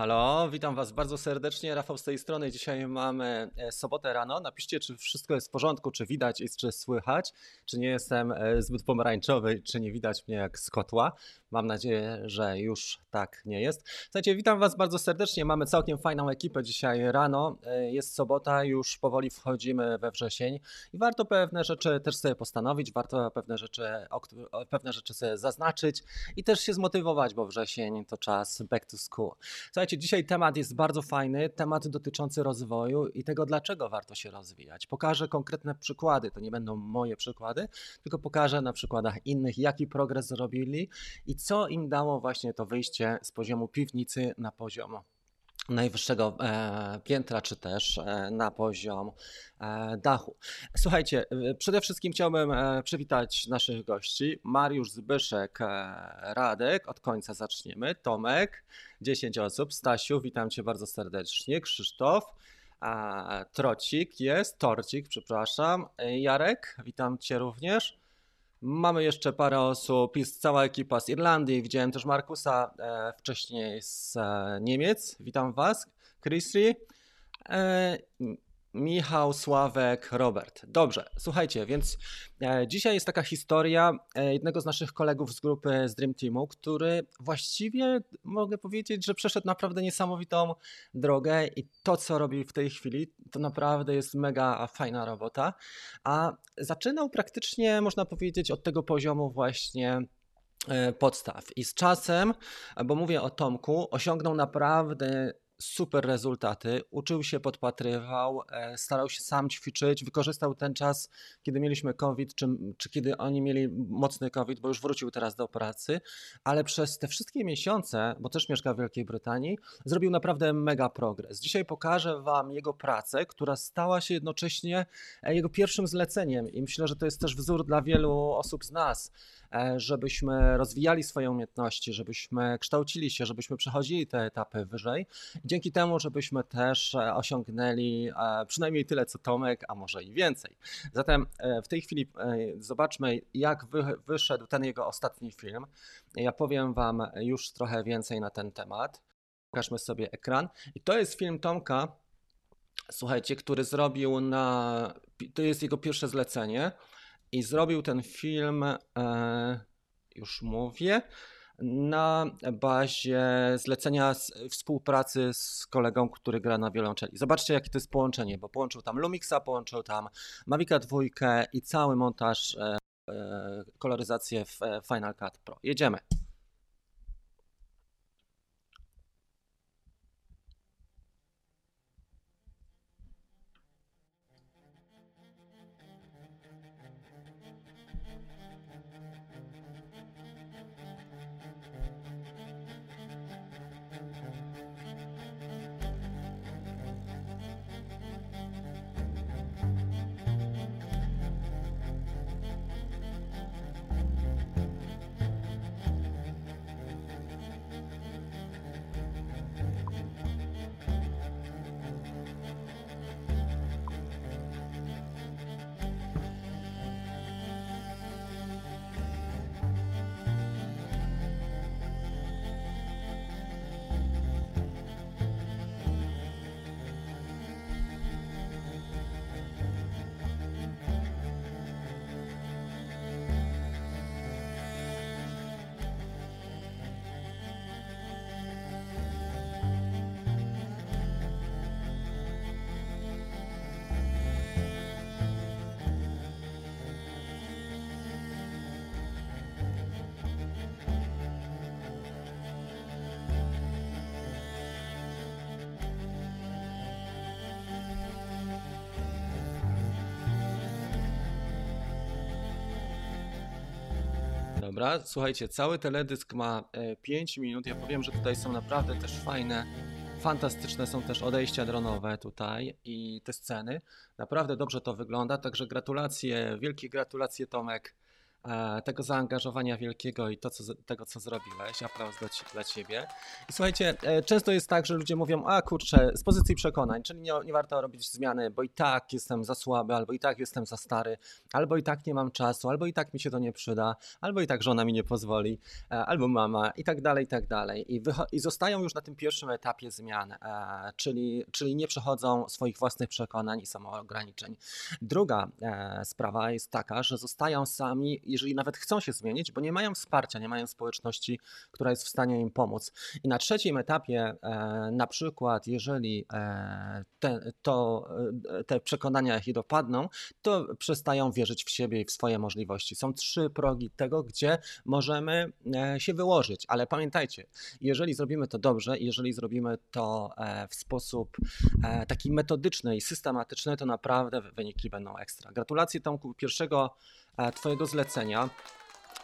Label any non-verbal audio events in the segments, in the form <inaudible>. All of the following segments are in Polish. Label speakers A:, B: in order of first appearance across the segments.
A: halo, witam Was bardzo serdecznie. Rafał z tej strony. Dzisiaj mamy e, sobotę rano. Napiszcie, czy wszystko jest w porządku, czy widać i czy słychać, czy nie jestem e, zbyt pomarańczowy, czy nie widać mnie jak z kotła. Mam nadzieję, że już tak nie jest. Słuchajcie, witam Was bardzo serdecznie. Mamy całkiem fajną ekipę dzisiaj rano. E, Jest sobota, już powoli wchodzimy we wrzesień i warto pewne rzeczy też sobie postanowić, warto pewne rzeczy, pewne rzeczy sobie zaznaczyć i też się zmotywować, bo wrzesień to czas back to school. Słuchajcie, dzisiaj temat jest bardzo fajny, temat dotyczący rozwoju i tego, dlaczego warto się rozwijać. Pokażę konkretne przykłady, to nie będą moje przykłady, tylko pokażę na przykładach innych, jaki progres zrobili i co im dało właśnie to wyjście z poziomu piwnicy na poziom najwyższego e, piętra, czy też e, na poziom e, dachu. Słuchajcie, przede wszystkim chciałbym przywitać naszych gości. Mariusz Zbyszek, Radek, od końca zaczniemy. Tomek, 10 osób. Stasiu, witam Cię bardzo serdecznie. Krzysztof, Trocik jest, Torcik, przepraszam. Jarek, witam Cię również. Mamy jeszcze parę osób, jest cała ekipa z Irlandii. Widziałem też Markusa e, wcześniej z e, Niemiec. Witam Was. Chrissy, e, Michał, Sławek, Robert. Dobrze, słuchajcie, więc e, dzisiaj jest taka historia e, jednego z naszych kolegów z grupy z Dream Teamu, który właściwie mogę powiedzieć, że przeszedł naprawdę niesamowitą drogę i to, co robi w tej chwili, to naprawdę jest mega fajna robota. A zaczynał praktycznie, można powiedzieć, od tego poziomu właśnie e, podstaw. I z czasem, bo mówię o Tomku, osiągnął naprawdę super rezultaty. Uczył się, podpatrywał, e, starał się sam ćwiczyć, wykorzystał ten czas, kiedy mieliśmy COVID, czy, czy kiedy oni mieli mocny COVID, bo już wrócił teraz do pracy, ale przez te wszystkie miesiące, bo też mieszka w Wielkiej Brytanii, zrobił naprawdę mega progres. Dzisiaj pokażę Wam jego pracę, która stała się jednocześnie e, jego pierwszym zleceniem i myślę, że to jest też wzór dla wielu osób z nas, żebyśmy rozwijali swoje umiejętności, żebyśmy kształcili się, żebyśmy przechodzili te etapy wyżej. Dzięki temu, żebyśmy też e, osiągnęli e, przynajmniej tyle co Tomek, a może i więcej. Zatem e, w tej chwili e, zobaczmy, jak wy, wyszedł ten jego ostatni film. Ja powiem Wam już trochę więcej na ten temat. Pokażmy sobie ekran. I to jest film Tomka, słuchajcie, który zrobił na. To jest jego pierwsze zlecenie. I zrobił ten film, e, już mówię, na bazie zlecenia współpracy z kolegą, który gra na wiolonczeli. Zobaczcie, jakie to jest połączenie, bo połączył tam Lumixa, połączył tam Mavica 2 i cały montaż, e, e, koloryzację w Final Cut Pro. Jedziemy. Dobra, słuchajcie, cały teledysk ma 5 minut. Ja powiem, że tutaj są naprawdę też fajne, fantastyczne są też odejścia dronowe tutaj i te sceny. Naprawdę dobrze to wygląda, także gratulacje, wielkie gratulacje Tomek e, tego zaangażowania wielkiego i to, co, tego, co zrobiłeś. Aplauz dla, dla ciebie. I słuchajcie, e, często jest tak, że ludzie mówią, a kurczę, z pozycji przekonań, czyli nie, nie warto robić zmiany, bo i tak jestem za słaby, albo i tak jestem za stary, albo i tak nie mam czasu, albo i tak mi się to nie przyda, albo i tak żona mi nie pozwoli, e, albo mama i tak dalej, i tak dalej. I, i zostają już na tym pierwszym etapie zmian, e, czyli, czyli nie przechodzą swoich własnych przekonań i samoograniczeń. Druga e, sprawa jest taka, że zostają sami, jeżeli nawet chcą się zmienić, bo nie mają wsparcia, nie mają społeczności, która jest w stanie im pomóc. I na trzecim etapie, e, na przykład, jeżeli e, te, to, e, te przekonania ich dopadną, to przestają wierzyć w siebie i w swoje możliwości. Są trzy progi tego, gdzie możemy się wyłożyć, ale pamiętajcie, jeżeli zrobimy to dobrze, jeżeli zrobimy to w sposób taki metodyczny i systematyczny, to naprawdę wyniki będą ekstra. Gratulacje Tomku pierwszego Twojego zlecenia.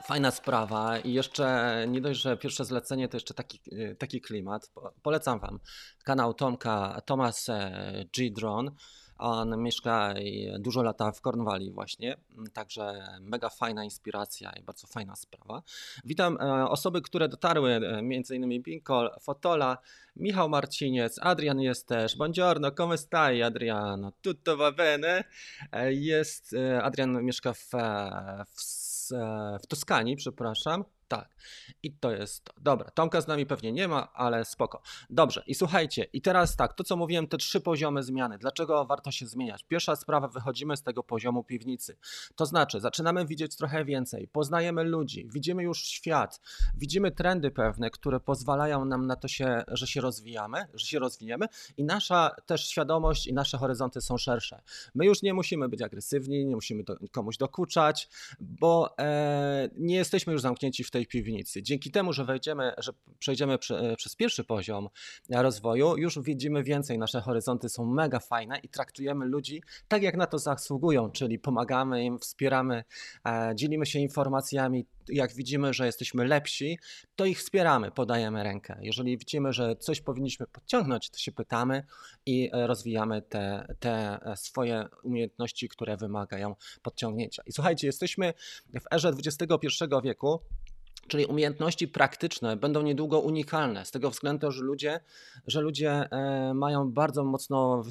A: Fajna sprawa i jeszcze nie dość, że pierwsze zlecenie to jeszcze taki, e, taki klimat. Po- Polecam Wam kanał Tomka, Thomas e, G. Drone. On mieszka dużo lata w Cornwalli właśnie, m, także mega fajna inspiracja i bardzo fajna sprawa. Witam e, osoby, które dotarły, e, m.in. Binkol, Fotola, Michał Marciniec, Adrian jest też. Buongiorno, come stai Adriano? Tutto va bene? E, Jest, Adrian mieszka w, w, w Toskanii, przepraszam. Tak. I to jest to. Dobra, Tomka z nami pewnie nie ma, ale spoko. Dobrze, i słuchajcie, i teraz tak, to co mówiłem, te trzy poziomy zmiany. Dlaczego warto się zmieniać? Pierwsza sprawa, wychodzimy z tego poziomu piwnicy. To znaczy, zaczynamy widzieć trochę więcej, poznajemy ludzi, widzimy już świat, widzimy trendy pewne, które pozwalają nam na to, się, że się rozwijamy, że się rozwijemy i nasza też świadomość i nasze horyzonty są szersze. My już nie musimy być agresywni, nie musimy komuś dokuczać, bo e, nie jesteśmy już zamknięci w tej piwnicy. Dzięki temu, że wejdziemy, że przejdziemy prze, przez pierwszy poziom rozwoju, już widzimy więcej, nasze horyzonty są mega fajne i traktujemy ludzi tak, jak na to zasługują, czyli pomagamy im, wspieramy, e, dzielimy się informacjami. Jak widzimy, że jesteśmy lepsi, to ich wspieramy, podajemy rękę. Jeżeli widzimy, że coś powinniśmy podciągnąć, to się pytamy i e, rozwijamy te, te e, swoje umiejętności, które wymagają podciągnięcia. I słuchajcie, jesteśmy w erze XXI wieku. Czyli umiejętności praktyczne będą niedługo unikalne, z tego względu, że ludzie, że ludzie e, mają bardzo mocno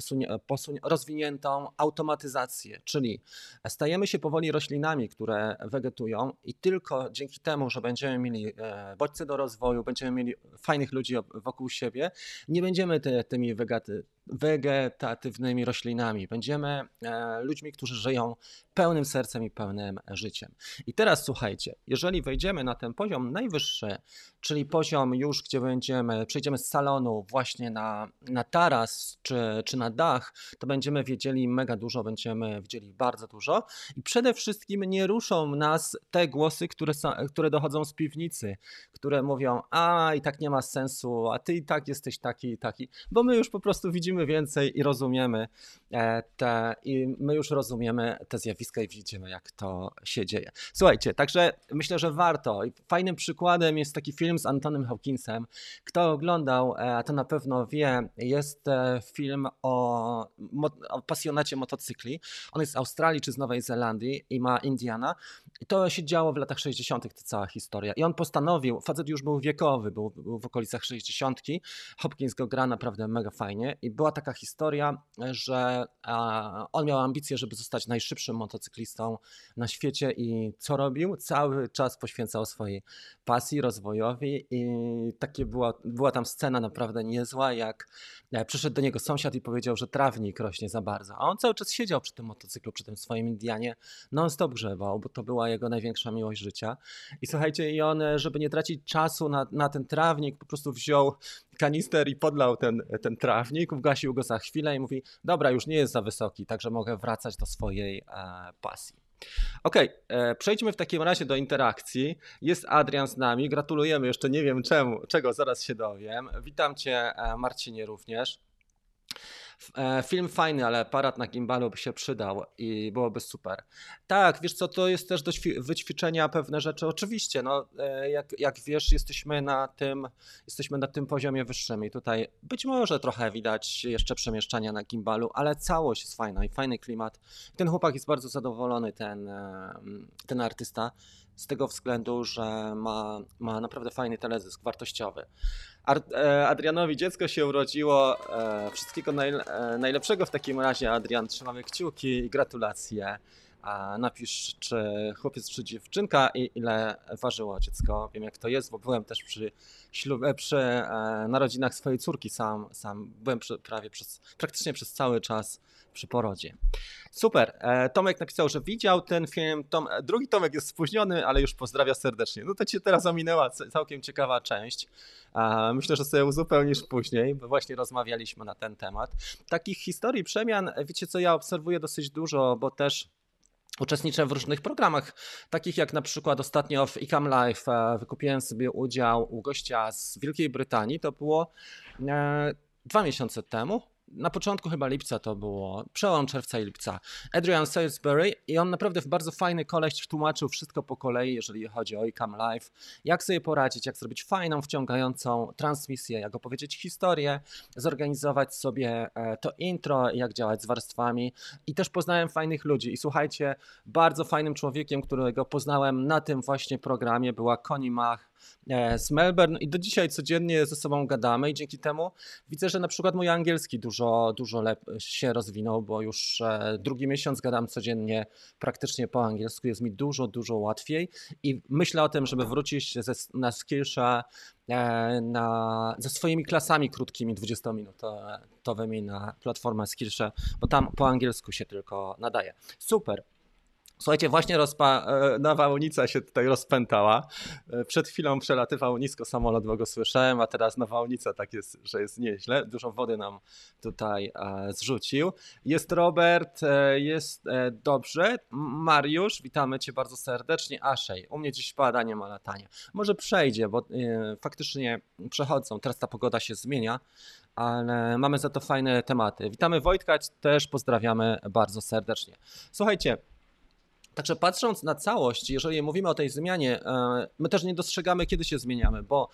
A: posunie, rozwiniętą automatyzację, czyli stajemy się powoli roślinami, które wegetują i tylko dzięki temu, że będziemy mieli e, bodźce do rozwoju, będziemy mieli fajnych ludzi wokół siebie, nie będziemy ty, tymi wegaty, wegetatywnymi roślinami, będziemy e, ludźmi, którzy żyją pełnym sercem i pełnym życiem. I teraz słuchajcie, jeżeli wejdziemy na ten poziom najwyższy, czyli poziom już, gdzie będziemy, przejdziemy z salonu właśnie na, na taras czy, czy na dach, to będziemy wiedzieli mega dużo, będziemy wiedzieli bardzo dużo. I przede wszystkim nie ruszą nas te głosy, które, są, które dochodzą z piwnicy, które mówią, a i tak nie ma sensu, a ty i tak jesteś taki i taki, bo my już po prostu widzimy więcej i rozumiemy e, te, i my już rozumiemy te zjawiska i widzimy, jak to się dzieje. Słuchajcie, także myślę, że warto. Fajnym przykładem jest taki film z Antonym Hawkinsem. Kto oglądał, e, to na pewno wie, jest e, film o, o pasjonacie motocykli. On jest z Australii czy z Nowej Zelandii i ma Indiana. I to się działo w latach 60., ta cała historia. I on postanowił, facet już był wiekowy, był, był w okolicach 60. Hopkins go gra naprawdę mega fajnie. I była taka historia, że a, on miał ambicje, żeby zostać najszybszym motocyklistą na świecie i co robił? Cały czas poświęcał swojej pasji, rozwojowi i takie była, była tam scena naprawdę niezła, jak e, przyszedł do niego sąsiad i powiedział, że trawnik rośnie za bardzo, a on cały czas siedział przy tym motocyklu, przy tym swoim Indianie, non-stop grzebał, bo to była jego największa miłość życia. I słuchajcie, i on, e, żeby nie tracić czasu na, na ten trawnik, po prostu wziął kanister i podlał ten, ten trawnik, ugasił go za chwilę i mówi, dobra, już nie jest za wysoki, także mogę wracać do swojej e, pasji. Okej, e, przejdźmy w takim razie do interakcji. Jest Adrian z nami, gratulujemy, jeszcze nie wiem czemu, czego, zaraz się dowiem. Witam Cię e, Marcinie również. E, film fajny, ale aparat na gimbalu by się przydał i byłoby super. Tak, wiesz co, to jest też do wyćwiczenia pewne rzeczy. Oczywiście, no, e, jak, jak wiesz, jesteśmy na tym, jesteśmy na tym poziomie wyższym i tutaj być może trochę widać jeszcze przemieszczania na gimbalu, ale całość jest fajna i fajny klimat. Ten chłopak jest bardzo zadowolony, ten, ten artysta z tego względu, że ma, ma naprawdę fajny telezysk wartościowy. E, Adrianowi dziecko się urodziło. E, wszystkiego e, najlepszego w takim razie, Adrian. Trzymamy kciuki i gratulacje. Napisz, czy chłopiec, czy dziewczynka i ile ważyło dziecko. Wiem, jak to jest, bo byłem też przy, ślubie, przy narodzinach swojej córki sam. sam byłem prawie przez, praktycznie przez cały czas przy porodzie. Super. E, Tomek napisał, że widział ten film. Tom, e, drugi Tomek jest spóźniony, ale już pozdrawia serdecznie. No to cię teraz ominęła całkiem ciekawa część. Myślę, że sobie uzupełnisz później, bo właśnie rozmawialiśmy na ten temat. Takich historii przemian, wiecie co, ja obserwuję dosyć dużo, bo też uczestniczę w różnych programach, takich jak na przykład ostatnio w Ecam Live e, wykupiłem sobie udział u gościa z Wielkiej Brytanii. To było dwa miesiące temu, na początku chyba lipca to było, przełom czerwca i lipca, Adrian Salisbury i on naprawdę w bardzo fajny koleś tłumaczył wszystko po kolei, jeżeli chodzi o iCam Live, jak sobie poradzić, jak zrobić fajną, wciągającą transmisję, jak opowiedzieć historię, zorganizować sobie e, to intro, jak działać z warstwami. I też poznałem fajnych ludzi. I słuchajcie, bardzo fajnym człowiekiem, którego poznałem na tym właśnie programie była Connie Mach, z Melbourne i do dzisiaj codziennie ze sobą gadamy i dzięki temu widzę, że na przykład mój angielski dużo, dużo lepiej się rozwinął, bo już e, drugi miesiąc gadam codziennie praktycznie po angielsku, jest mi dużo, dużo łatwiej i myślę o tym, żeby wrócić ze, na Skillshare e, na, ze swoimi klasami krótkimi 20-minutowymi na platformę Skillshare, bo tam po angielsku się tylko nadaje. Super. Słuchajcie, właśnie rozpa- e, nawałnica się tutaj rozpętała. E, przed chwilą przelatywał nisko samolot, bo go słyszałem, a teraz nawałnica tak jest, że jest nieźle. Dużo wody nam tutaj e, zrzucił. Jest Robert, jest dobrze. Mariusz, witamy Cię bardzo serdecznie. Aszej, u mnie dziś pada, nie ma latania. Może przejdzie, bo faktycznie przechodzą. Teraz ta pogoda się zmienia, ale mamy za to fajne tematy. Witamy Wojtka, też pozdrawiamy bardzo serdecznie. Słuchajcie, Także patrząc na całość, jeżeli mówimy o tej zmianie, e, my też nie dostrzegamy, kiedy się zmieniamy, bo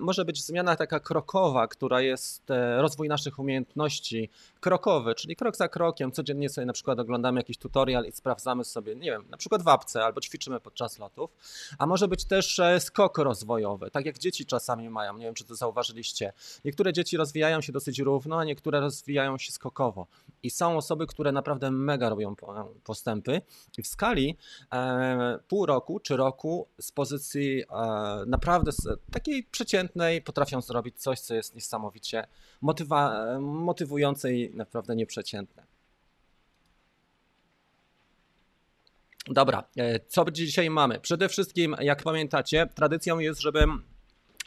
A: może być zmiana taka krokowa, która jest e, rozwój naszych umiejętności krokowy, czyli krok za krokiem, codziennie sobie na przykład oglądamy jakiś tutorial i sprawdzamy sobie, nie wiem, na przykład w apce albo ćwiczymy podczas lotów, a może być też e, skok rozwojowy, tak jak dzieci czasami mają, nie wiem, czy to zauważyliście. Niektóre dzieci rozwijają się dosyć równo, a niektóre rozwijają się skokowo i są osoby, które naprawdę mega robią postępy i w skali e, pół roku czy roku z pozycji e, naprawdę takiej przeciętnej potrafią zrobić coś, co jest niesamowicie motywa- motywujące i naprawdę nieprzeciętne. Dobra, e, co dzisiaj mamy? Przede wszystkim, jak pamiętacie, tradycją jest, żebym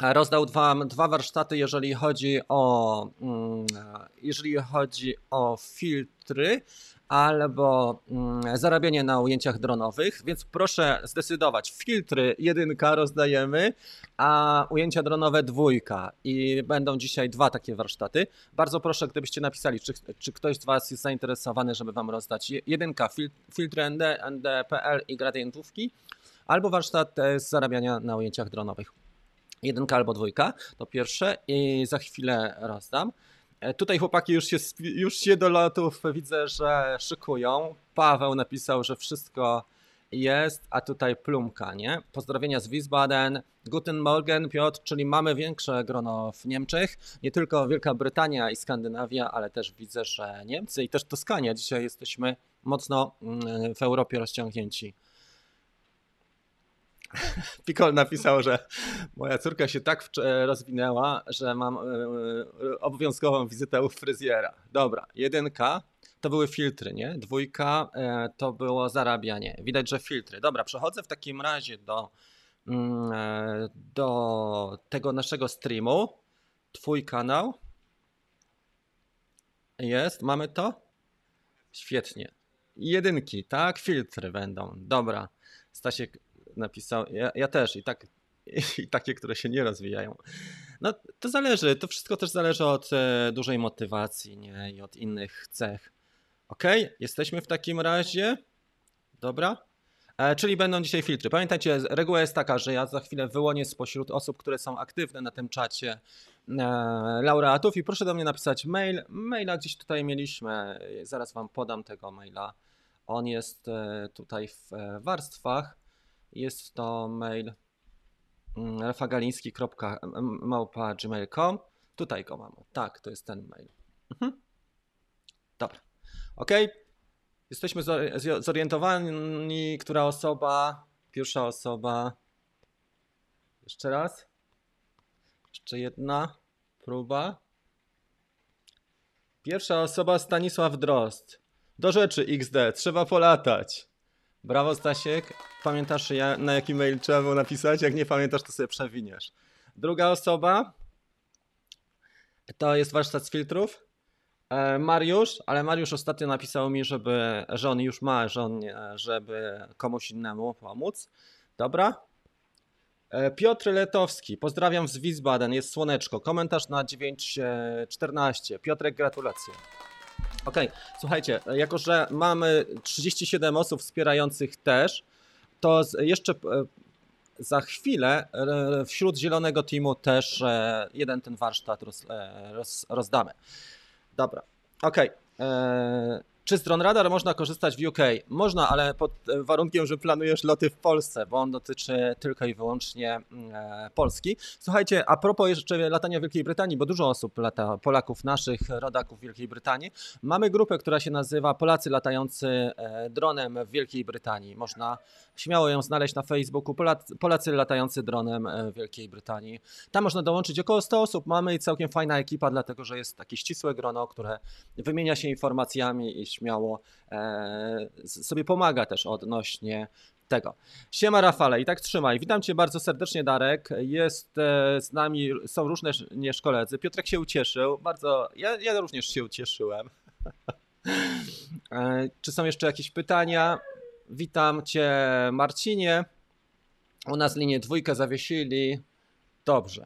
A: rozdał dwa, dwa warsztaty, jeżeli chodzi o, mm, jeżeli chodzi o filtry albo mm, zarabianie na ujęciach dronowych, więc proszę zdecydować. Filtry jedynka rozdajemy, a ujęcia dronowe dwójka i będą dzisiaj dwa takie warsztaty. Bardzo proszę, gdybyście napisali, czy, czy ktoś z Was jest zainteresowany, żeby Wam rozdać jedynka, filtry ND, ND.pl i gradientówki, albo warsztat e, z zarabiania na ujęciach dronowych. Jedynka albo dwójka, to pierwsze i za chwilę rozdam. E, tutaj chłopaki już się, już się do lotów widzę, że szykują. Paweł napisał, że wszystko jest, a tutaj plumka, nie? Pozdrowienia z Wiesbaden. Guten Morgen, Piotr, czyli mamy większe grono w Niemczech. Nie tylko Wielka Brytania i Skandynawia, ale też widzę, że Niemcy i też Toskania. Dzisiaj jesteśmy mocno mm, w Europie rozciągnięci. <laughs> Pikol napisał, że moja córka się tak rozwinęła, że mam e, e, obowiązkową wizytę u fryzjera. Dobra, jedynka to były filtry, nie? Dwójka e, to było zarabianie. Widać, że filtry. Dobra, przechodzę w takim razie do, mm, do tego naszego streamu. Twój kanał. Jest, mamy to? Świetnie. Jedynki, tak? Filtry będą. Dobra. Stasiek napisał, ja, ja też i tak i takie, które się nie rozwijają. No to zależy, to wszystko też zależy od e, dużej motywacji nie? i od innych cech. Ok, jesteśmy w takim razie. Dobra. E, czyli będą dzisiaj filtry. Pamiętajcie, reguła jest taka, że ja za chwilę wyłonię spośród osób, które są aktywne na tym czacie e, laureatów i proszę do mnie napisać mail. Maila gdzieś tutaj mieliśmy, zaraz wam podam tego maila. On jest e, tutaj w e, warstwach. Jest to mail mm, rafagaliński.małpa.gmail.com Tutaj go mamy. Tak, to jest ten mail. Mhm. Dobra. Ok. Jesteśmy zorientowani, która osoba, pierwsza osoba. Jeszcze raz. Jeszcze jedna próba. Pierwsza osoba Stanisław Drozd. Do rzeczy XD, trzeba polatać. Brawo Stasiek. Pamiętasz na jaki mail trzeba było napisać? Jak nie pamiętasz, to sobie przewiniesz. Druga osoba to jest warsztat z filtrów. E, Mariusz, ale Mariusz ostatnio napisał mi, żeby, że on już ma, że on, żeby komuś innemu pomóc. Dobra. E, Piotr Letowski, pozdrawiam z Wiesbaden, jest słoneczko. Komentarz na 9.14. Piotrek, gratulacje. Okej, okay. słuchajcie, jako że mamy 37 osób wspierających też, to jeszcze e, za chwilę wśród zielonego teamu też jeden ten warsztat roz, roz, rozdamy. Dobra, okej. Okay. E, czy z Drone Radar można korzystać w UK? Można, ale pod warunkiem, że planujesz loty w Polsce, bo on dotyczy tylko i wyłącznie mm, e, Polski. Słuchajcie, a propos jeszcze latania w Wielkiej Brytanii, bo dużo osób lata, Polaków naszych, rodaków w Wielkiej Brytanii. Mamy grupę, która się nazywa Polacy latający e, dronem w Wielkiej Brytanii. Można śmiało ją znaleźć na Facebooku, Polacy, latający dronem e, w Wielkiej Brytanii. Tam można dołączyć około 100 osób. Mamy i całkiem fajna ekipa, dlatego że jest takie ścisłe grono, które wymienia się informacjami i śmiało e, sobie pomaga też odnośnie tego. Siema Rafale i tak trzymaj. Witam Cię bardzo serdecznie Darek. Jest e, z nami, są różne również koledzy. Piotrek się ucieszył, bardzo, ja, ja również się ucieszyłem. <laughs> e, czy są jeszcze jakieś pytania? Witam Cię Marcinie. U nas linię dwójkę zawiesili. Dobrze.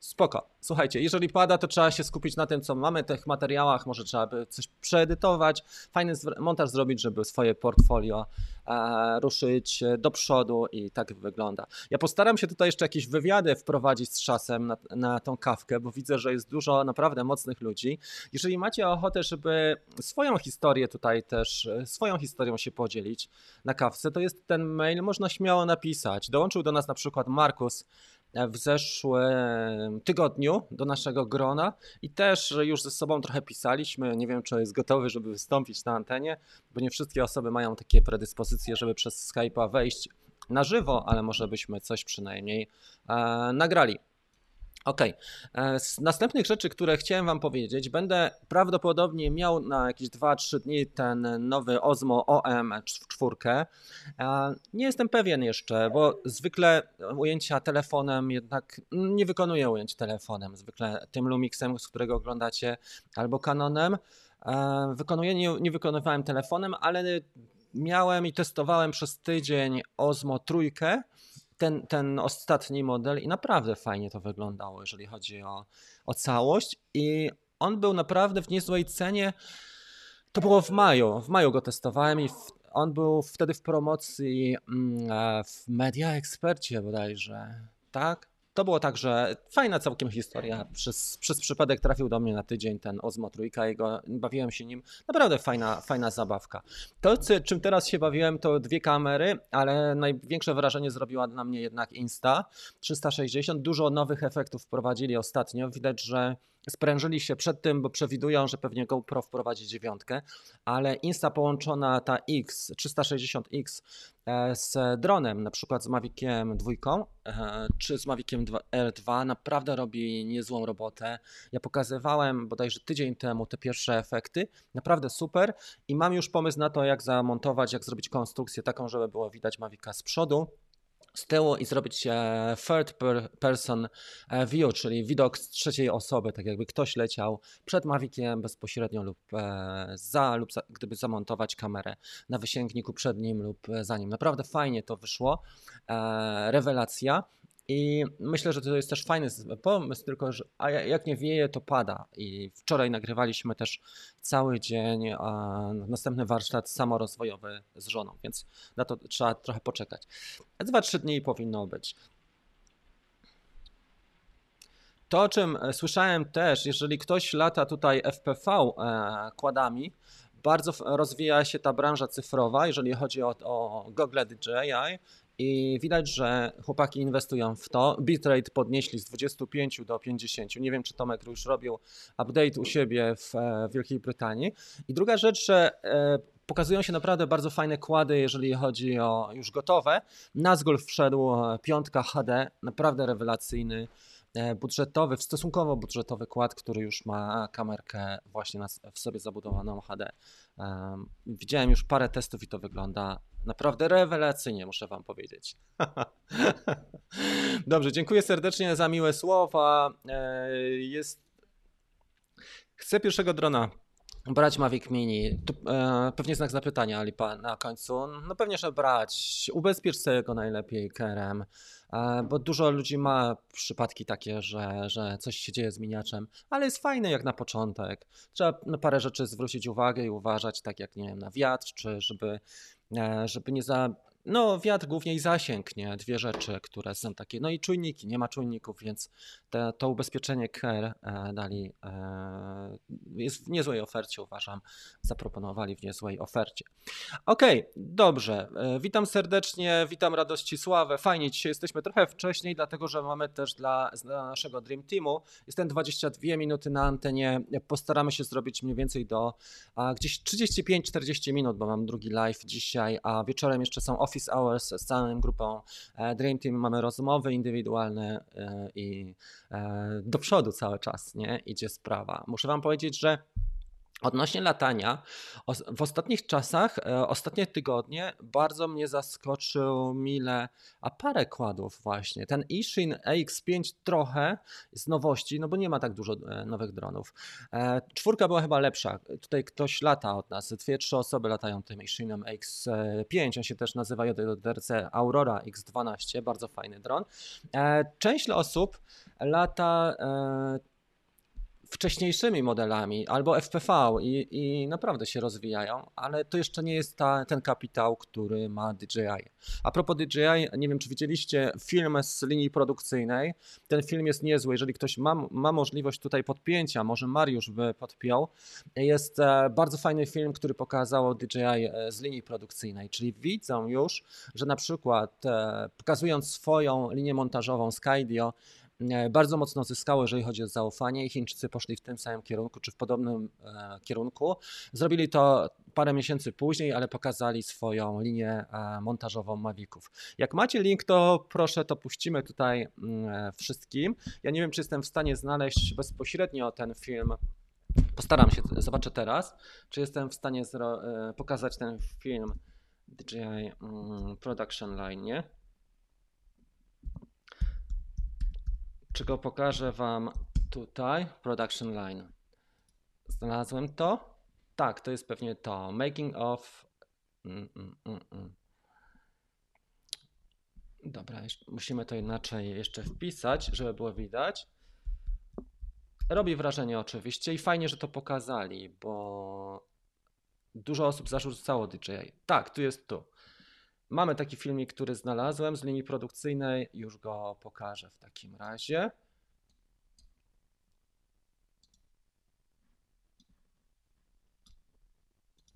A: Spoko. Słuchajcie, jeżeli pada, to trzeba się skupić na tym, co mamy w tych materiałach. Może trzeba by coś przeedytować, fajny montaż zrobić, żeby swoje portfolio e, ruszyć do przodu i tak wygląda. Ja postaram się tutaj jeszcze jakieś wywiady wprowadzić z czasem na, na tą kawkę, bo widzę, że jest dużo naprawdę mocnych ludzi. Jeżeli macie ochotę, żeby swoją historię tutaj też, swoją historią się podzielić na kawce, to jest ten mail, można śmiało napisać. Dołączył do nas na przykład Markus w zeszłym tygodniu do naszego grona i też już ze sobą trochę pisaliśmy. Nie wiem, czy jest gotowy, żeby wystąpić na antenie, bo nie wszystkie osoby mają takie predyspozycje, żeby przez Skype'a wejść na żywo, ale może byśmy coś przynajmniej e, nagrali. Ok. E, z następnych rzeczy, które chciałem Wam powiedzieć, będę prawdopodobnie miał na jakieś 2-3 dni ten nowy Osmo OM4. E, nie jestem pewien jeszcze, bo zwykle ujęcia telefonem jednak nie wykonuję ujęć telefonem. Zwykle tym Lumixem, z którego oglądacie, albo Canonem. E, wykonuję, nie, nie wykonywałem telefonem, ale miałem i testowałem przez tydzień Osmo trójkę ten, ten ostatni model i naprawdę fajnie to wyglądało, jeżeli chodzi o, o całość. I on był naprawdę w niezłej cenie. To było w maju. W maju go testowałem i w, on był wtedy w promocji mm, e, w Media Expercie bodajże. Tak? To było tak, że fajna całkiem historia. Przez, przez przypadek trafił do mnie na tydzień ten Ozmo Trójka i go, bawiłem się nim. Naprawdę fajna, fajna zabawka. To, czym teraz się bawiłem, to dwie kamery, ale największe wrażenie zrobiła na mnie jednak Insta 360. Dużo nowych efektów wprowadzili ostatnio. Widać, że sprężyli się przed tym, bo przewidują, że pewnie GoPro wprowadzi dziewiątkę, ale Insta połączona ta X, 360X e, z dronem, na przykład z Maviciem 2 e, czy z Maviciem R2 naprawdę robi niezłą robotę. Ja pokazywałem bodajże tydzień temu te pierwsze efekty, naprawdę super i mam już pomysł na to, jak zamontować, jak zrobić konstrukcję taką, żeby było widać Mavica z przodu z tyłu i zrobić e, third person e, view, czyli widok z trzeciej osoby, tak jakby ktoś leciał przed Maviciem bezpośrednio lub e, za, lub za, gdyby zamontować kamerę na wysięgniku przed nim lub za nim. Naprawdę fajnie to wyszło, rewelacja. I myślę, że to jest też fajny pomysł, tylko że a jak nie wieje, to pada. I wczoraj nagrywaliśmy też cały dzień następny warsztat samorozwojowy z żoną, więc na to trzeba trochę poczekać. Dwa, trzy dni powinno być. To, o czym e, słyszałem też, jeżeli ktoś lata tutaj FPV e, kładami, bardzo rozwija się ta branża cyfrowa, jeżeli chodzi o, o Google DJI i widać, że chłopaki inwestują w to. Bitrate podnieśli z 25 do 50. Nie wiem, czy Tomek już robił update u siebie w, e, w Wielkiej Brytanii. I druga rzecz, że pokazują się naprawdę bardzo fajne kłady, jeżeli chodzi o już gotowe. Nazgul wszedł piątka HD, naprawdę rewelacyjny. E, budżetowy, stosunkowo budżetowy kład, który już ma kamerkę właśnie w sobie zabudowaną HD. Widziałem już parę testów i to wygląda naprawdę rewelacyjnie, muszę Wam powiedzieć. <laughs> Dobrze, dziękuję serdecznie za miłe słowa. E, jest... Chcę pierwszego drona brać Mavic Mini. Tu, e, pewnie znak zapytania Lipa na końcu. No pewnie, że brać. Ubezpiecz sobie go najlepiej kerem. E, bo dużo ludzi ma przypadki takie, że, że coś się dzieje z miniaczem, ale jest fajne jak na początek. Trzeba na parę rzeczy zwrócić uwagę i uważać, tak jak nie wiem, na wiatr, czy żeby, e, żeby nie za no, wiatr głównie i zasięg, nie? Dwie rzeczy, które są takie. No i czujniki, nie ma czujników, więc te, to ubezpieczenie CARE dali, e, jest w niezłej ofercie, uważam. Zaproponowali w niezłej ofercie. Okej, okay, dobrze. E, witam serdecznie, witam Radoscisławę. Fajnie, dzisiaj jesteśmy trochę wcześniej, dlatego że mamy też dla, dla naszego Dream Teamu. Jestem 22 minuty na antenie. Postaramy się zrobić mniej więcej do a, gdzieś 35-40 minut, bo mam drugi live dzisiaj, a wieczorem jeszcze są office hours z całą grupą e, Dream Team. Mamy rozmowy indywidualne e, i e, do przodu cały czas nie idzie sprawa. Muszę Wam powiedzieć, że Odnośnie latania, w ostatnich czasach, e, ostatnie tygodnie bardzo mnie zaskoczył mile, a parę kładów właśnie. Ten Ishin AX5 trochę z nowości, no bo nie ma tak dużo e, nowych dronów. E, czwórka była chyba lepsza. Tutaj ktoś lata od nas, dwie, trzy osoby latają tym Ishinem AX5, on się też nazywa JDRC Aurora X12, bardzo fajny dron. Część osób lata wcześniejszymi modelami albo FPV i, i naprawdę się rozwijają, ale to jeszcze nie jest ta, ten kapitał, który ma DJI. A propos DJI, nie wiem czy widzieliście film z linii produkcyjnej. Ten film jest niezły. Jeżeli ktoś ma, ma możliwość tutaj podpięcia, może Mariusz by podpiął. Jest e, bardzo fajny film, który pokazało DJI e, z linii produkcyjnej, czyli widzą już, że na przykład e, pokazując swoją linię montażową Skydio, bardzo mocno zyskało, jeżeli chodzi o zaufanie i Chińczycy poszli w tym samym kierunku, czy w podobnym e, kierunku. Zrobili to parę miesięcy później, ale pokazali swoją linię e, montażową Maviców. Jak macie link, to proszę, to puścimy tutaj mm, wszystkim. Ja nie wiem, czy jestem w stanie znaleźć bezpośrednio ten film. Postaram się, zobaczę teraz, czy jestem w stanie pokazać ten film DJI mm, Production Line, nie? Czego pokażę Wam tutaj, production line. Znalazłem to? Tak, to jest pewnie to. Making of. Mm, mm, mm, mm. Dobra, musimy to inaczej jeszcze wpisać, żeby było widać. Robi wrażenie oczywiście i fajnie, że to pokazali, bo dużo osób zarzucało DJI. Tak, tu jest tu. Mamy taki filmik, który znalazłem z linii produkcyjnej, już go pokażę w takim razie.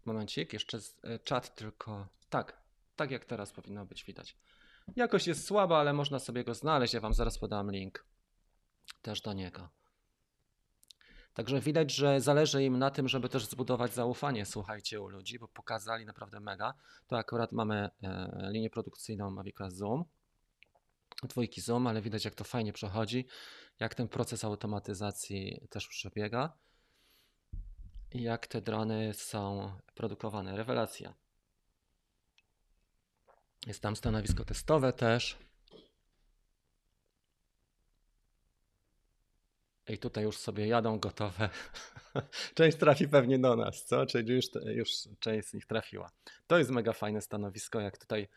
A: Momencik, jeszcze e, czat tylko. Tak, tak jak teraz powinno być widać. Jakość jest słaba, ale można sobie go znaleźć. Ja Wam zaraz podam link też do niego. Także widać, że zależy im na tym, żeby też zbudować zaufanie, słuchajcie, u ludzi, bo pokazali naprawdę mega. To akurat mamy e, linię produkcyjną Mavica Zoom, dwójki Zoom, ale widać jak to fajnie przechodzi, jak ten proces automatyzacji też przebiega i jak te drony są produkowane. Rewelacja. Jest tam stanowisko testowe też. I tutaj już sobie jadą gotowe. <laughs> część trafi pewnie do nas, co? Czyli już, już część z nich trafiła. To jest mega fajne stanowisko, jak tutaj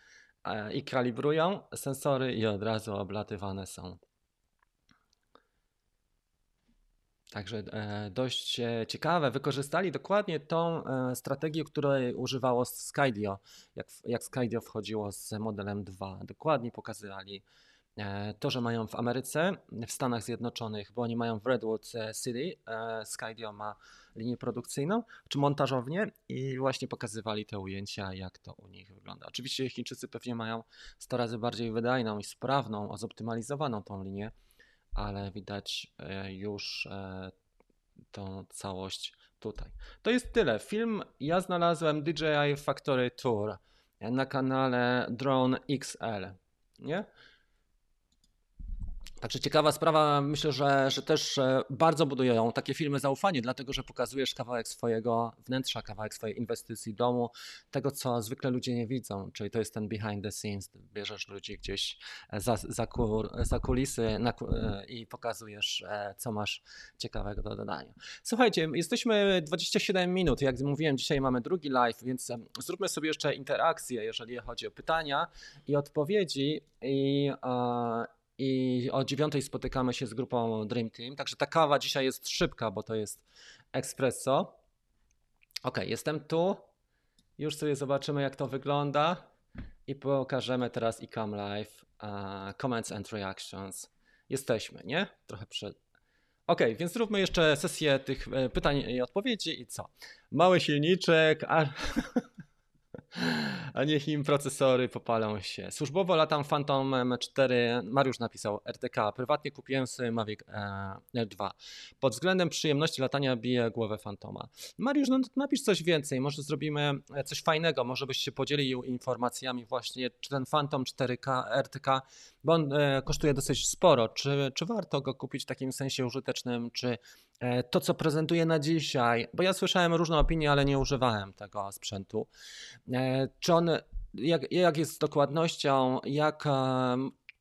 A: e, i kalibrują sensory i od razu oblatywane są. Także e, dość e, ciekawe. Wykorzystali dokładnie tą strategię, której używało Skydio, jak, jak Skydio wchodziło z modelem 2. Dokładnie pokazywali to, że mają w Ameryce, w Stanach Zjednoczonych, bo oni mają w Redwood City, Skydio ma linię produkcyjną czy montażownię i właśnie pokazywali te ujęcia, jak to u nich wygląda. Oczywiście Chińczycy pewnie mają 100 razy bardziej wydajną i sprawną, zoptymalizowaną tą linię, ale widać e, już e, tą całość tutaj. To jest tyle. Film ja znalazłem DJI Factory Tour na kanale Drone XL. Nie? Także ciekawa sprawa, myślę, że, że też e, bardzo budują takie filmy zaufanie, dlatego że pokazujesz kawałek swojego wnętrza, kawałek swojej inwestycji domu, tego co zwykle ludzie nie widzą, czyli to jest ten behind the scenes, bierzesz ludzi gdzieś e, za, za, kur, za kulisy na, e, i pokazujesz co masz ciekawego do dodania. Słuchajcie, jesteśmy 27 minut, jak mówiłem, dzisiaj mamy drugi live, więc zróbmy sobie jeszcze interakcję, jeżeli chodzi o pytania i odpowiedzi i, i o dziewiątej spotykamy się z grupą Dream Team. Także ta kawa dzisiaj jest szybka, bo to jest espresso. Ok, jestem tu. Już sobie zobaczymy, jak to wygląda i pokażemy teraz Ecom Live uh, Comments and Reactions. Jesteśmy, nie? Trochę przed. Ok, więc zróbmy jeszcze sesję tych e, pytań i odpowiedzi i co? Mały silniczek, a <laughs> a niech im procesory popalą się. Służbowo latam Phantom M4, Mariusz napisał RTK, prywatnie kupiłem sobie Mavic e, L2. Pod względem przyjemności latania bije głowę Fantoma. Mariusz, no napisz coś więcej, może zrobimy e, coś fajnego, może byś się podzielił informacjami właśnie, czy ten Phantom 4K RTK, bo on e, kosztuje dosyć sporo, czy, czy warto go kupić w takim sensie użytecznym, czy to, co prezentuję na dzisiaj, bo ja słyszałem różne opinie, ale nie używałem tego sprzętu. E, czy on, jak, jak jest z dokładnością, jak,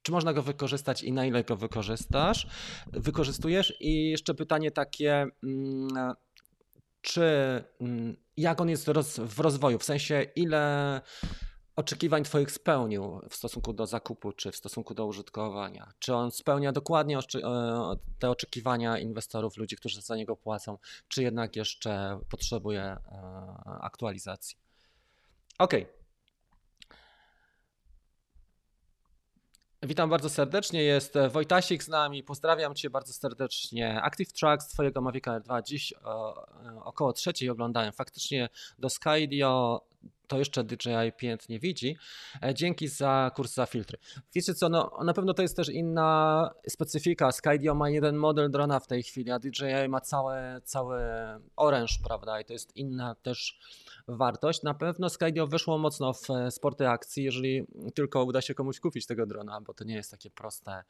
A: czy można go wykorzystać i na ile go wykorzystasz, wykorzystujesz? I jeszcze pytanie takie, mm, czy mm, jak on jest w rozwoju, w sensie ile oczekiwań Twoich spełnił w stosunku do zakupu, czy w stosunku do użytkowania? Czy on spełnia dokładnie e, te oczekiwania inwestorów, ludzi, którzy za niego płacą, czy jednak jeszcze potrzebuje e, aktualizacji? OK. Witam bardzo serdecznie, jest Wojtasik z nami, pozdrawiam Cię bardzo serdecznie. Active Tracks Twojego Mavic 2 dziś około trzeciej oglądałem. Faktycznie do Skydio to jeszcze DJI pięknie widzi. E, dzięki za kurs za filtry. Wiecie co, no, na pewno to jest też inna specyfika. Skydio ma jeden model drona w tej chwili, a DJI ma całe, cały oręż, prawda? I to jest inna też wartość. Na pewno Skydio wyszło mocno w sporty akcji, jeżeli tylko uda się komuś kupić tego drona, bo to nie jest takie proste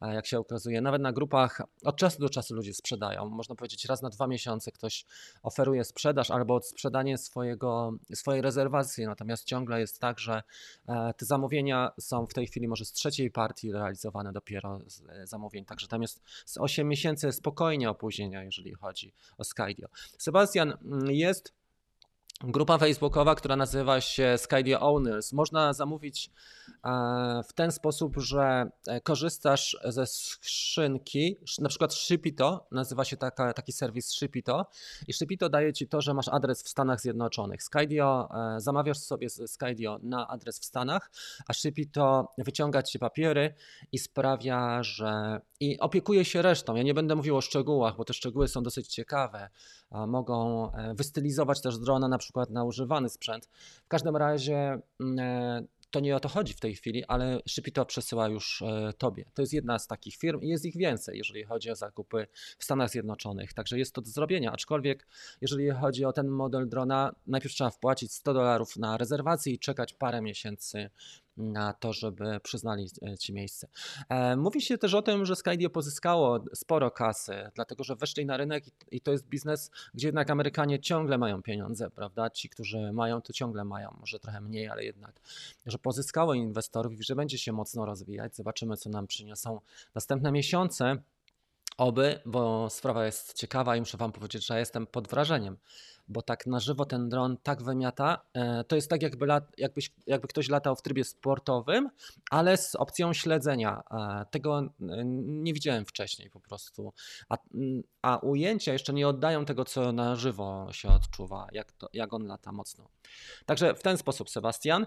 A: jak się okazuje. Nawet na grupach od czasu do czasu ludzie sprzedają. Można powiedzieć, raz na dwa miesiące ktoś oferuje sprzedaż albo sprzedanie swojego, swojej rezerwacji. Natomiast ciągle jest tak, że e, te zamówienia są w tej chwili może z trzeciej partii realizowane dopiero e, zamówień. Także tam jest z 8 miesięcy spokojnie opóźnienia, jeżeli chodzi o Skydio. Sebastian, mm, jest grupa facebookowa, która nazywa się Skydio Owners. Można zamówić e, w ten sposób, że e, korzystasz ze skrzynki, na przykład Shipito, nazywa się taka, taki serwis Shipito i Shipito daje ci to, że masz adres w Stanach Zjednoczonych. Skydio, e, zamawiasz sobie Skydio na adres w Stanach, a Shipito wyciąga ci papiery i sprawia, że i opiekuje się resztą. Ja nie będę mówił o szczegółach, bo te szczegóły są dosyć ciekawe. Mogą wystylizować też drona na przykład na używany sprzęt. W każdym razie mm, e, to nie o to chodzi w tej chwili, ale Shipito przesyła już e, tobie. To jest jedna z takich firm i jest ich więcej, jeżeli chodzi o zakupy w Stanach Zjednoczonych. Także jest to do zrobienia. Aczkolwiek, jeżeli chodzi o ten model drona, najpierw trzeba wpłacić 100 dolarów na rezerwację i czekać parę miesięcy na to, żeby przyznali e, ci miejsce. Mówi się też o tym, że Skydio pozyskało sporo kasy, dlatego że weszli na rynek i to jest biznes, gdzie jednak Amerykanie ciągle mają pieniądze, prawda? Ci, którzy mają, to ciągle mają, może trochę mniej, ale jednak, że pozyskało inwestorów i że będzie się mocno rozwijać. Zobaczymy, co nam przyniosą następne miesiące. Oby, bo sprawa jest ciekawa i muszę Wam powiedzieć, że jestem pod wrażeniem, bo tak na żywo ten dron tak wymiata. e, To jest tak, jakby, lat, jakbyś, jakby ktoś latał w trybie sportowym, ale z opcją śledzenia. E, Tego e, nie widziałem wcześniej po prostu. A, mm, a ujęcia jeszcze nie oddają tego, co na żywo się odczuwa, jak, to, jak on lata mocno. Także w ten sposób, Sebastian.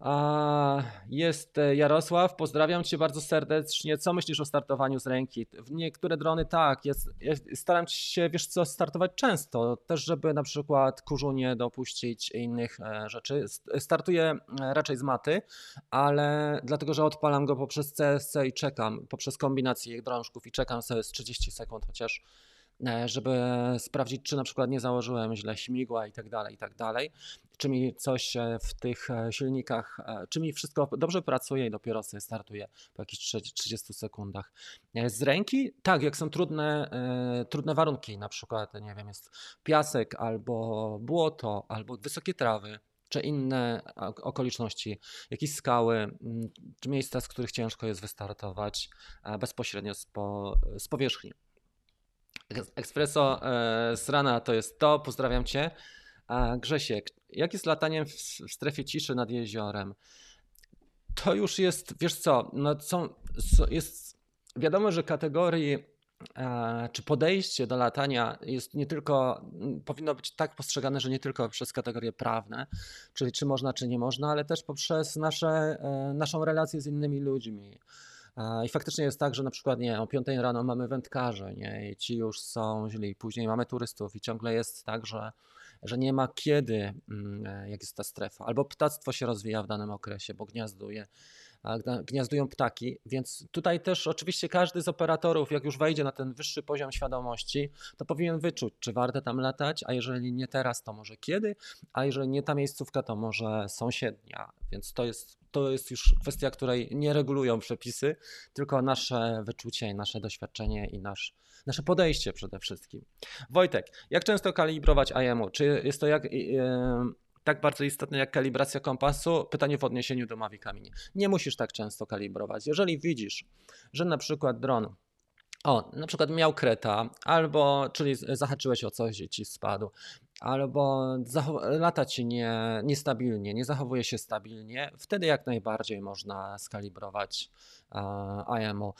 A: A, Jest e, Jarosław, pozdrawiam Cię bardzo serdecznie. Co myślisz o startowaniu z ręki? Niektóre drony tak, jest, jest, staram się, wiesz co, startować często, też żeby na przykład kurzu nie dopuścić innych e, rzeczy. Startuję e, raczej z maty, ale dlatego, że odpalam go poprzez CSC i czekam, poprzez kombinację drążków i czekam sobie z 30 sekund chociaż żeby sprawdzić, czy na przykład nie założyłem źle śmigła i tak dalej, i tak dalej, czy mi coś e, w tych e, silnikach, e, czy mi wszystko dobrze pracuje i dopiero sobie startuję po jakichś 30 sekundach. E, Z ręki, tak, jak są trudne, e, trudne warunki, na przykład, nie wiem, jest piasek albo błoto, albo wysokie trawy, czy inne ok- okoliczności, jakieś skały, czy miejsca, z których ciężko jest wystartować e, bezpośrednio z, po, z powierzchni. Eks- Espresso e, z rana to jest to, pozdrawiam Cię. A Grzesiek, jak jest lataniem w, w strefie ciszy nad jeziorem? To już jest, wiesz co, no są, jest wiadomo, że kategorii e, czy podejście do latania jest nie tylko, powinno być tak postrzegane, że nie tylko przez kategorie prawne, czyli czy można, czy nie można, ale też poprzez nasze, e, naszą relację z innymi ludźmi. I faktycznie jest tak, że na przykład nie, o 5 rano mamy wędkarzy, nie, i ci już są źli, później mamy turystów i ciągle jest tak, że, że nie ma kiedy, mm, e, jak jest ta strefa, albo ptactwo się rozwija w danym okresie, bo gniazduje, gniazdują ptaki, więc tutaj też oczywiście każdy z operatorów, jak już wejdzie na ten wyższy poziom świadomości, to powinien wyczuć, czy warto tam latać, a jeżeli nie teraz, to może kiedy, a jeżeli nie ta miejscówka, to może sąsiednia, więc to jest, to jest już kwestia, której nie regulują przepisy, tylko nasze wyczucie nasze doświadczenie i nasz, nasze podejście przede wszystkim. Wojtek, jak często kalibrować IMU? Czy jest to jak, e, tak bardzo istotne jak kalibracja kompasu? Pytanie w odniesieniu do Mavic Mini. Nie musisz tak często kalibrować. Jeżeli widzisz, że na przykład dron o, na przykład miał kreta, albo, czyli zahaczyłeś o coś i ci spadł, albo lata ci nie, niestabilnie, nie zachowuje się stabilnie, wtedy jak najbardziej można skalibrować e, IMO.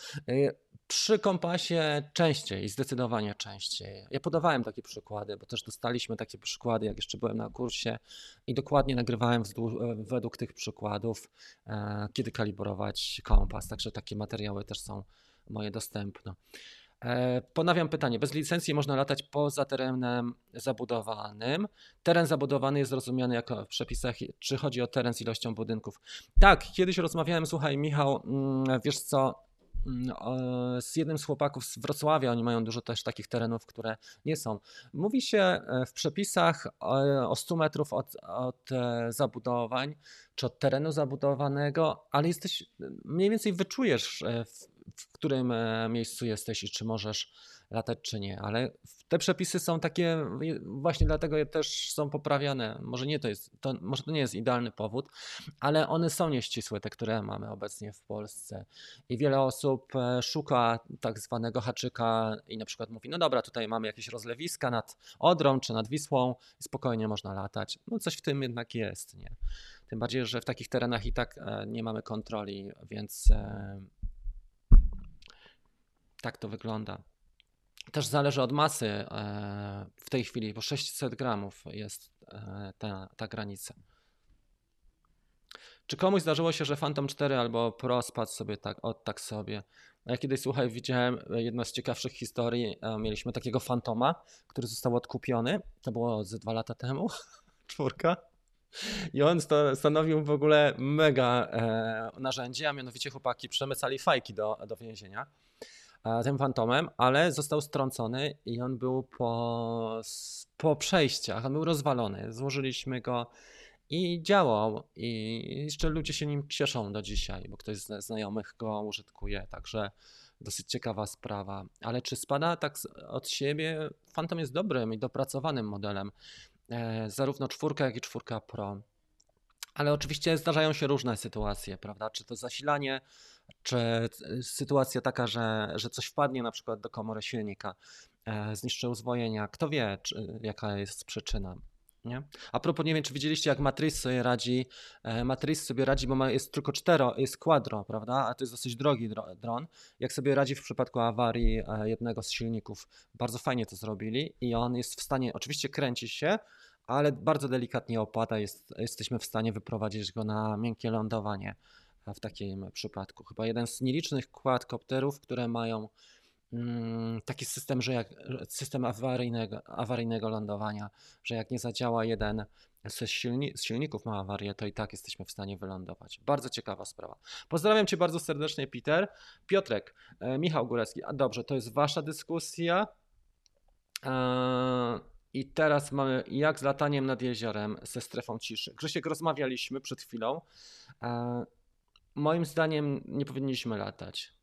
A: Przy kompasie częściej, zdecydowanie częściej. Ja podawałem takie przykłady, bo też dostaliśmy takie przykłady, jak jeszcze byłem na kursie i dokładnie nagrywałem wzdłuż- według tych przykładów, e, kiedy kalibrować kompas. Także takie materiały też są moje dostępne. E, Ponawiam pytanie. Bez licencji można latać poza terenem zabudowanym. Teren zabudowany jest rozumiany jako w przepisach, czy chodzi o teren z ilością budynków. Tak, kiedyś rozmawiałem, słuchaj, Michał, mm, wiesz co, z jednym z chłopaków z Wrocławia, oni mają dużo też takich terenów, które nie są. Mówi się e, w przepisach o, o 100 metrów od, od e, zabudowań, czy od terenu zabudowanego, ale jesteś, mniej więcej wyczujesz, e, w, w którym e, miejscu jesteś i czy możesz latać, czy nie. Ale w- te przepisy są takie, właśnie dlatego też są poprawiane. Może nie to jest, to, może to nie jest idealny powód, ale one są nieścisłe, te, które mamy obecnie w Polsce. I wiele osób e, szuka tak zwanego haczyka i na przykład mówi, no dobra, tutaj mamy jakieś rozlewiska nad Odrą czy nad Wisłą spokojnie można latać. No coś w tym jednak jest, nie? Tym bardziej, że w takich terenach i tak e, nie mamy kontroli, więc e, tak to wygląda. Też zależy od masy e, w tej chwili, bo 600 gramów jest e, ta, ta granica. Czy komuś zdarzyło się, że Phantom 4 albo Pro spadł sobie tak, od tak sobie? Ja kiedyś, słuchaj, widziałem jedną z ciekawszych historii. e, Mieliśmy takiego Fantoma, który został odkupiony. To było ze dwa lata temu. <laughs> Czwórka. I on stanowił w ogóle mega narzędzie, a mianowicie chłopaki przemycali fajki do, do więzienia tym fantomem, ale został strącony i on był po, po przejściach, on był rozwalony. Złożyliśmy go i działał. I jeszcze ludzie się nim cieszą do dzisiaj, bo ktoś ze znajomych go użytkuje, także dosyć ciekawa sprawa. Ale czy spada tak z- od siebie? Phantom jest dobrym i dopracowanym modelem. E, zarówno czwórka, jak i czwórka Pro. Ale oczywiście zdarzają się różne sytuacje, prawda? Czy to zasilanie, czy sytuacja taka, że, że coś wpadnie na przykład do komory silnika, e, zniszczy uzwojenia. Kto wie, czy, jaka jest przyczyna. Nie? A propos, nie wiem, czy widzieliście, jak Matrix sobie radzi. E, Matrix sobie radzi, bo ma, jest tylko cztero, jest quadro, prawda? A to jest dosyć drogi dron. Jak sobie radzi w przypadku awarii e, jednego z silników. Bardzo fajnie to zrobili i on jest w stanie, oczywiście kręci się, ale bardzo delikatnie opada. Jest, jesteśmy w stanie wyprowadzić go na miękkie lądowanie w takim przypadku. Chyba jeden z nielicznych quadcopterów, które mają Mm, taki system, że jak system awaryjnego, awaryjnego lądowania, że jak nie zadziała jeden z, silni, z silników ma awarię, to i tak jesteśmy w stanie wylądować. Bardzo ciekawa sprawa. Pozdrawiam Cię bardzo serdecznie, Peter. Piotrek, e, Michał Górecki. A dobrze, to jest Wasza dyskusja. E, I teraz mamy jak z lataniem nad jeziorem ze strefą ciszy. Grzesiek, rozmawialiśmy przed chwilą. E, moim zdaniem nie powinniśmy latać.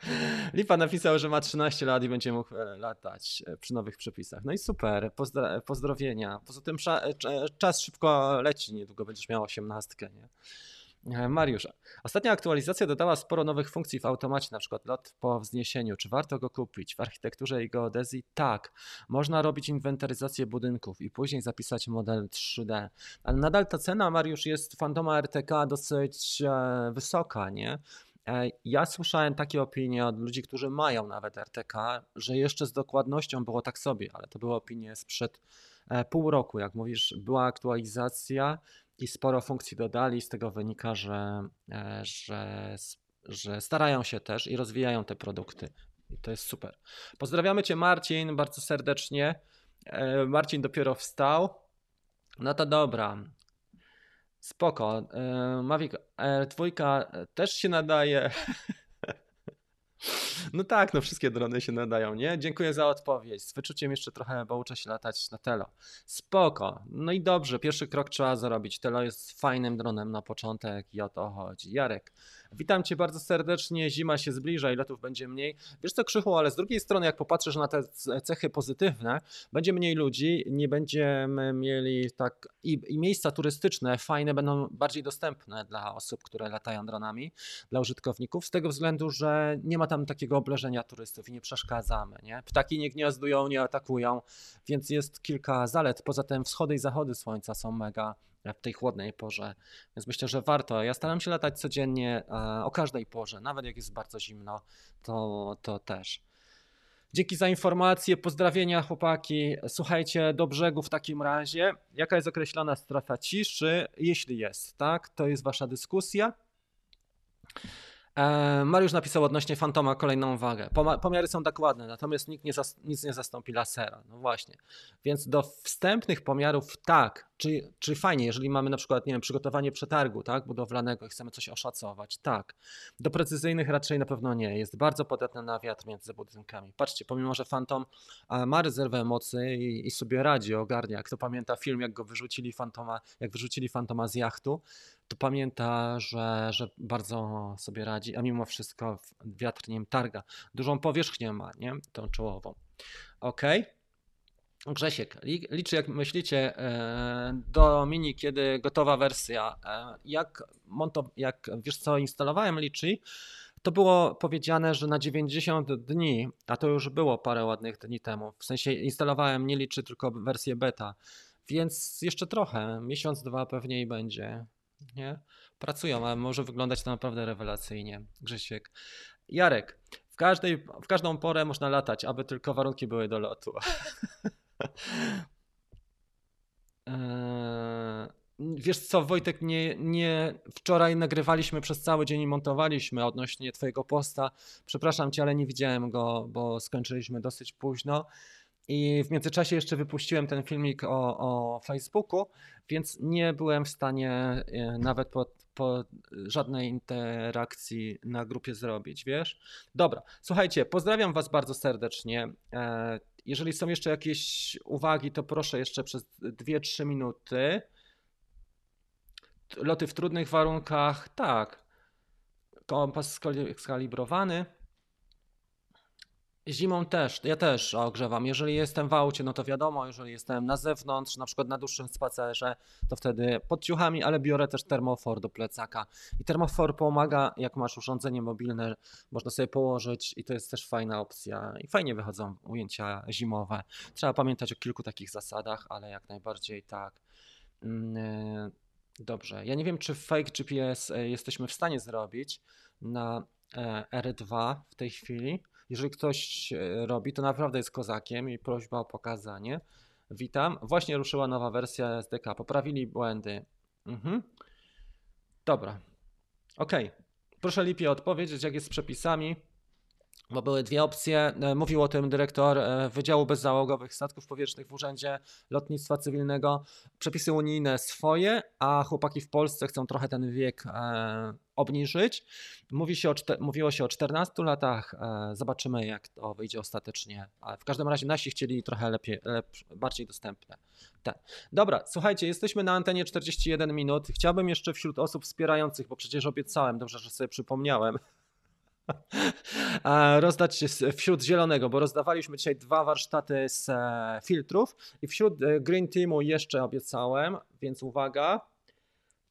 A: <laughs> Lipa napisał, że ma 13 lat i będzie mógł e, latać e, przy nowych przepisach. No i super, Pozdra pozdrowienia. Poza tym e, czas szybko leci, niedługo będziesz miał 18, nie? Mariusz, ostatnia aktualizacja dodała sporo nowych funkcji w automacie, na przykład lot po wzniesieniu. Czy warto go kupić? W architekturze i geodezji? Tak. Można robić inwentaryzację budynków i później zapisać model 3D. Ale nadal ta cena, Mariusz, jest Fantoma RTK dosyć wysoka, nie? E, ja słyszałem takie opinie od ludzi, którzy mają nawet RTK, że jeszcze z dokładnością było tak sobie, ale to były opinie sprzed e, pół roku. Jak mówisz, była aktualizacja i sporo funkcji dodali. Z tego wynika, że, e, że, że starają się też i rozwijają te produkty. I to jest super. Pozdrawiamy Cię, Marcin, bardzo serdecznie. Marcin dopiero wstał. No to dobra. Spoko. E, Mavic Air 2 też się nadaje. <laughs> No tak, no wszystkie drony się nadają, nie? Dziękuję za odpowiedź. Z wyczuciem jeszcze trochę, bo uczę się latać na Telo. Spoko. No i dobrze, pierwszy krok trzeba zrobić. Telo jest fajnym dronem na początek i o to chodzi. Jarek, Witam Cię bardzo serdecznie. Zima się zbliża i lotów będzie mniej. Wiesz co, Krzychu, ale z drugiej strony, jak popatrzysz na te cechy pozytywne, będzie mniej ludzi, nie będziemy mieli tak. I, i miejsca turystyczne fajne będą bardziej dostępne dla osób, które latają dronami, dla użytkowników, z tego względu, że nie ma tam takiego obleżenia turystów i nie przeszkadzamy. Nie? Ptaki nie gniazdują, nie atakują, więc jest kilka zalet. Poza tym wschody i zachody słońca są mega w tej chłodnej porze. Więc myślę, że warto. Ja staram się latać codziennie e, o każdej porze, nawet jak jest bardzo zimno, to, to też. Dzięki za informację, pozdrowienia chłopaki. Słuchajcie, do brzegu w takim razie. Jaka jest określona strefa ciszy, jeśli jest, tak? To jest wasza dyskusja. E, Mariusz napisał odnośnie Fantoma kolejną wagę. Pomiary są dokładne, natomiast nikt nie nic nie zastąpi lasera. No właśnie. Więc do wstępnych pomiarów tak, czy, czy fajnie, jeżeli mamy na przykład, nie wiem, przygotowanie przetargu tak, budowlanego i chcemy coś oszacować, tak. Do precyzyjnych raczej na pewno nie. Jest bardzo podatny na wiatr między budynkami. Patrzcie, pomimo, że Phantom ma rezerwę mocy i, i sobie radzi, ogarnia. Kto pamięta film, jak go wyrzucili Fantoma, jak wyrzucili Fantoma z jachtu, to pamięta, że, że bardzo sobie radzi, a mimo wszystko wiatr nim targa. Dużą powierzchnię ma, nie? Tą czołową. Ok. Grzesiek, liczy jak myślicie e, do mini, kiedy gotowa wersja. E, jak, monto, jak wiesz co, instalowałem liczy, to było powiedziane, że na 90 dni, a to już było parę ładnych dni temu, w sensie instalowałem nie liczy, tylko wersję beta, więc jeszcze trochę, miesiąc, dwa pewnie i będzie nie? Pracują, ale może wyglądać to naprawdę rewelacyjnie. Grzesiek. Jarek, w, każdej, w każdą porę można latać, aby tylko warunki były do lotu. <laughs> <laughs> eee, wiesz co, Wojtek, nie, nie, wczoraj nagrywaliśmy przez cały dzień i montowaliśmy odnośnie twojego posta. Przepraszam cię, ale nie widziałem go, bo skończyliśmy dosyć późno. I w międzyczasie jeszcze wypuściłem ten filmik o, o Facebooku, więc nie byłem w stanie e, nawet po, po żadnej interakcji na grupie zrobić, wiesz? Dobra, słuchajcie, pozdrawiam Was bardzo serdecznie. Jeżeli są jeszcze jakieś uwagi, to proszę jeszcze przez 2-3 minuty. Loty w trudnych warunkach, tak. Kompas skalibrowany. Zimą też, ja też ogrzewam. Jeżeli jestem w aucie, no to wiadomo, jeżeli jestem na zewnątrz, na przykład na dłuższym spacerze, to wtedy pod ciuchami, ale biorę też termofor do plecaka. I termofor pomaga, jak masz urządzenie mobilne, można sobie położyć i to jest też fajna opcja. I fajnie wychodzą ujęcia zimowe. Trzeba pamiętać o kilku takich zasadach, ale jak najbardziej tak. Mm, e, Dobrze. Ja nie wiem, czy fake GPS e, jesteśmy w stanie zrobić na e, R2 w tej chwili. Jeżeli ktoś e, robi, to naprawdę jest kozakiem i prośba o pokazanie. Witam. Właśnie ruszyła nowa wersja SDK. Poprawili błędy. Mhm. Dobra. Ok. Proszę Lipie odpowiedzieć, jak jest z przepisami. Bo były dwie opcje. E, Mówił o tym dyrektor e, Wydziału Bezzałogowych Statków Powietrznych w Urzędzie Lotnictwa Cywilnego. Przepisy unijne swoje, a chłopaki w Polsce chcą trochę ten wiek e, obniżyć. Mówi się o, mówiło się o 14 latach. Zobaczymy, jak to wyjdzie ostatecznie. Ale w każdym razie nasi chcieli trochę lepiej, lep- bardziej dostępne. Dobra, słuchajcie, jesteśmy na antenie 41 minut. Chciałbym jeszcze wśród osób wspierających, bo przecież obiecałem, dobrze, że sobie przypomniałem. <laughs> Rozdać wśród zielonego, bo rozdawaliśmy dzisiaj dwa warsztaty z e, filtrów i wśród e, Green Teamu jeszcze obiecałem, więc uwaga.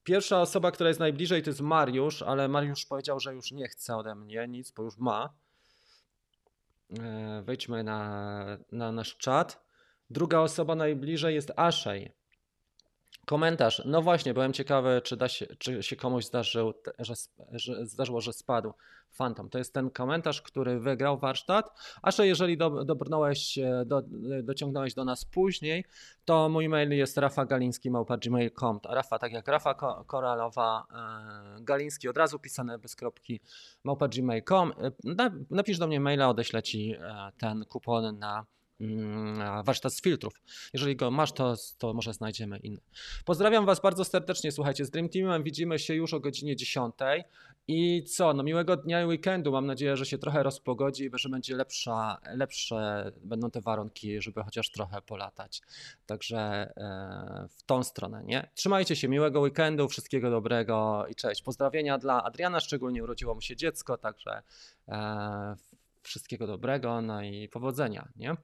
A: Pierwsza osoba, która jest najbliżej, to jest Mariusz, ale Mariusz powiedział, że już nie chce ode mnie nic, bo już ma. E, Wejdźmy na, na nasz czat. Druga osoba najbliżej jest Ashej. Komentarz. No właśnie, byłem ciekawy, czy, da się, czy się komuś zdarzył, że, że zdarzyło, że spadł Phantom. To jest ten komentarz, który wygrał warsztat. A że jeżeli do, dobrnąłeś, e, do, dociągnąłeś do nas później, to mój mail jest rafagaliński.gmail.com. Rafa, tak jak Rafa Ko- Koralowa, e, Galiński od razu pisane bez kropki małpa.gmail.com. E, na- Napisz do mnie maila, odeślę ci e, ten kupon na warsztat z filtrów. Jeżeli go masz, to, to może znajdziemy inny. Pozdrawiam Was bardzo serdecznie. Słuchajcie, z Dream Teamem widzimy się już o godzinie 10. I co? No miłego dnia i weekendu. Mam nadzieję, że się trochę rozpogodzi i że będzie lepsza, lepsze będą te warunki, żeby chociaż trochę polatać. Także e, w tą stronę, nie? Trzymajcie się, miłego weekendu, wszystkiego dobrego i cześć. Pozdrowienia dla Adriana, szczególnie urodziło mu się dziecko, także e, wszystkiego dobrego, no i powodzenia, nie?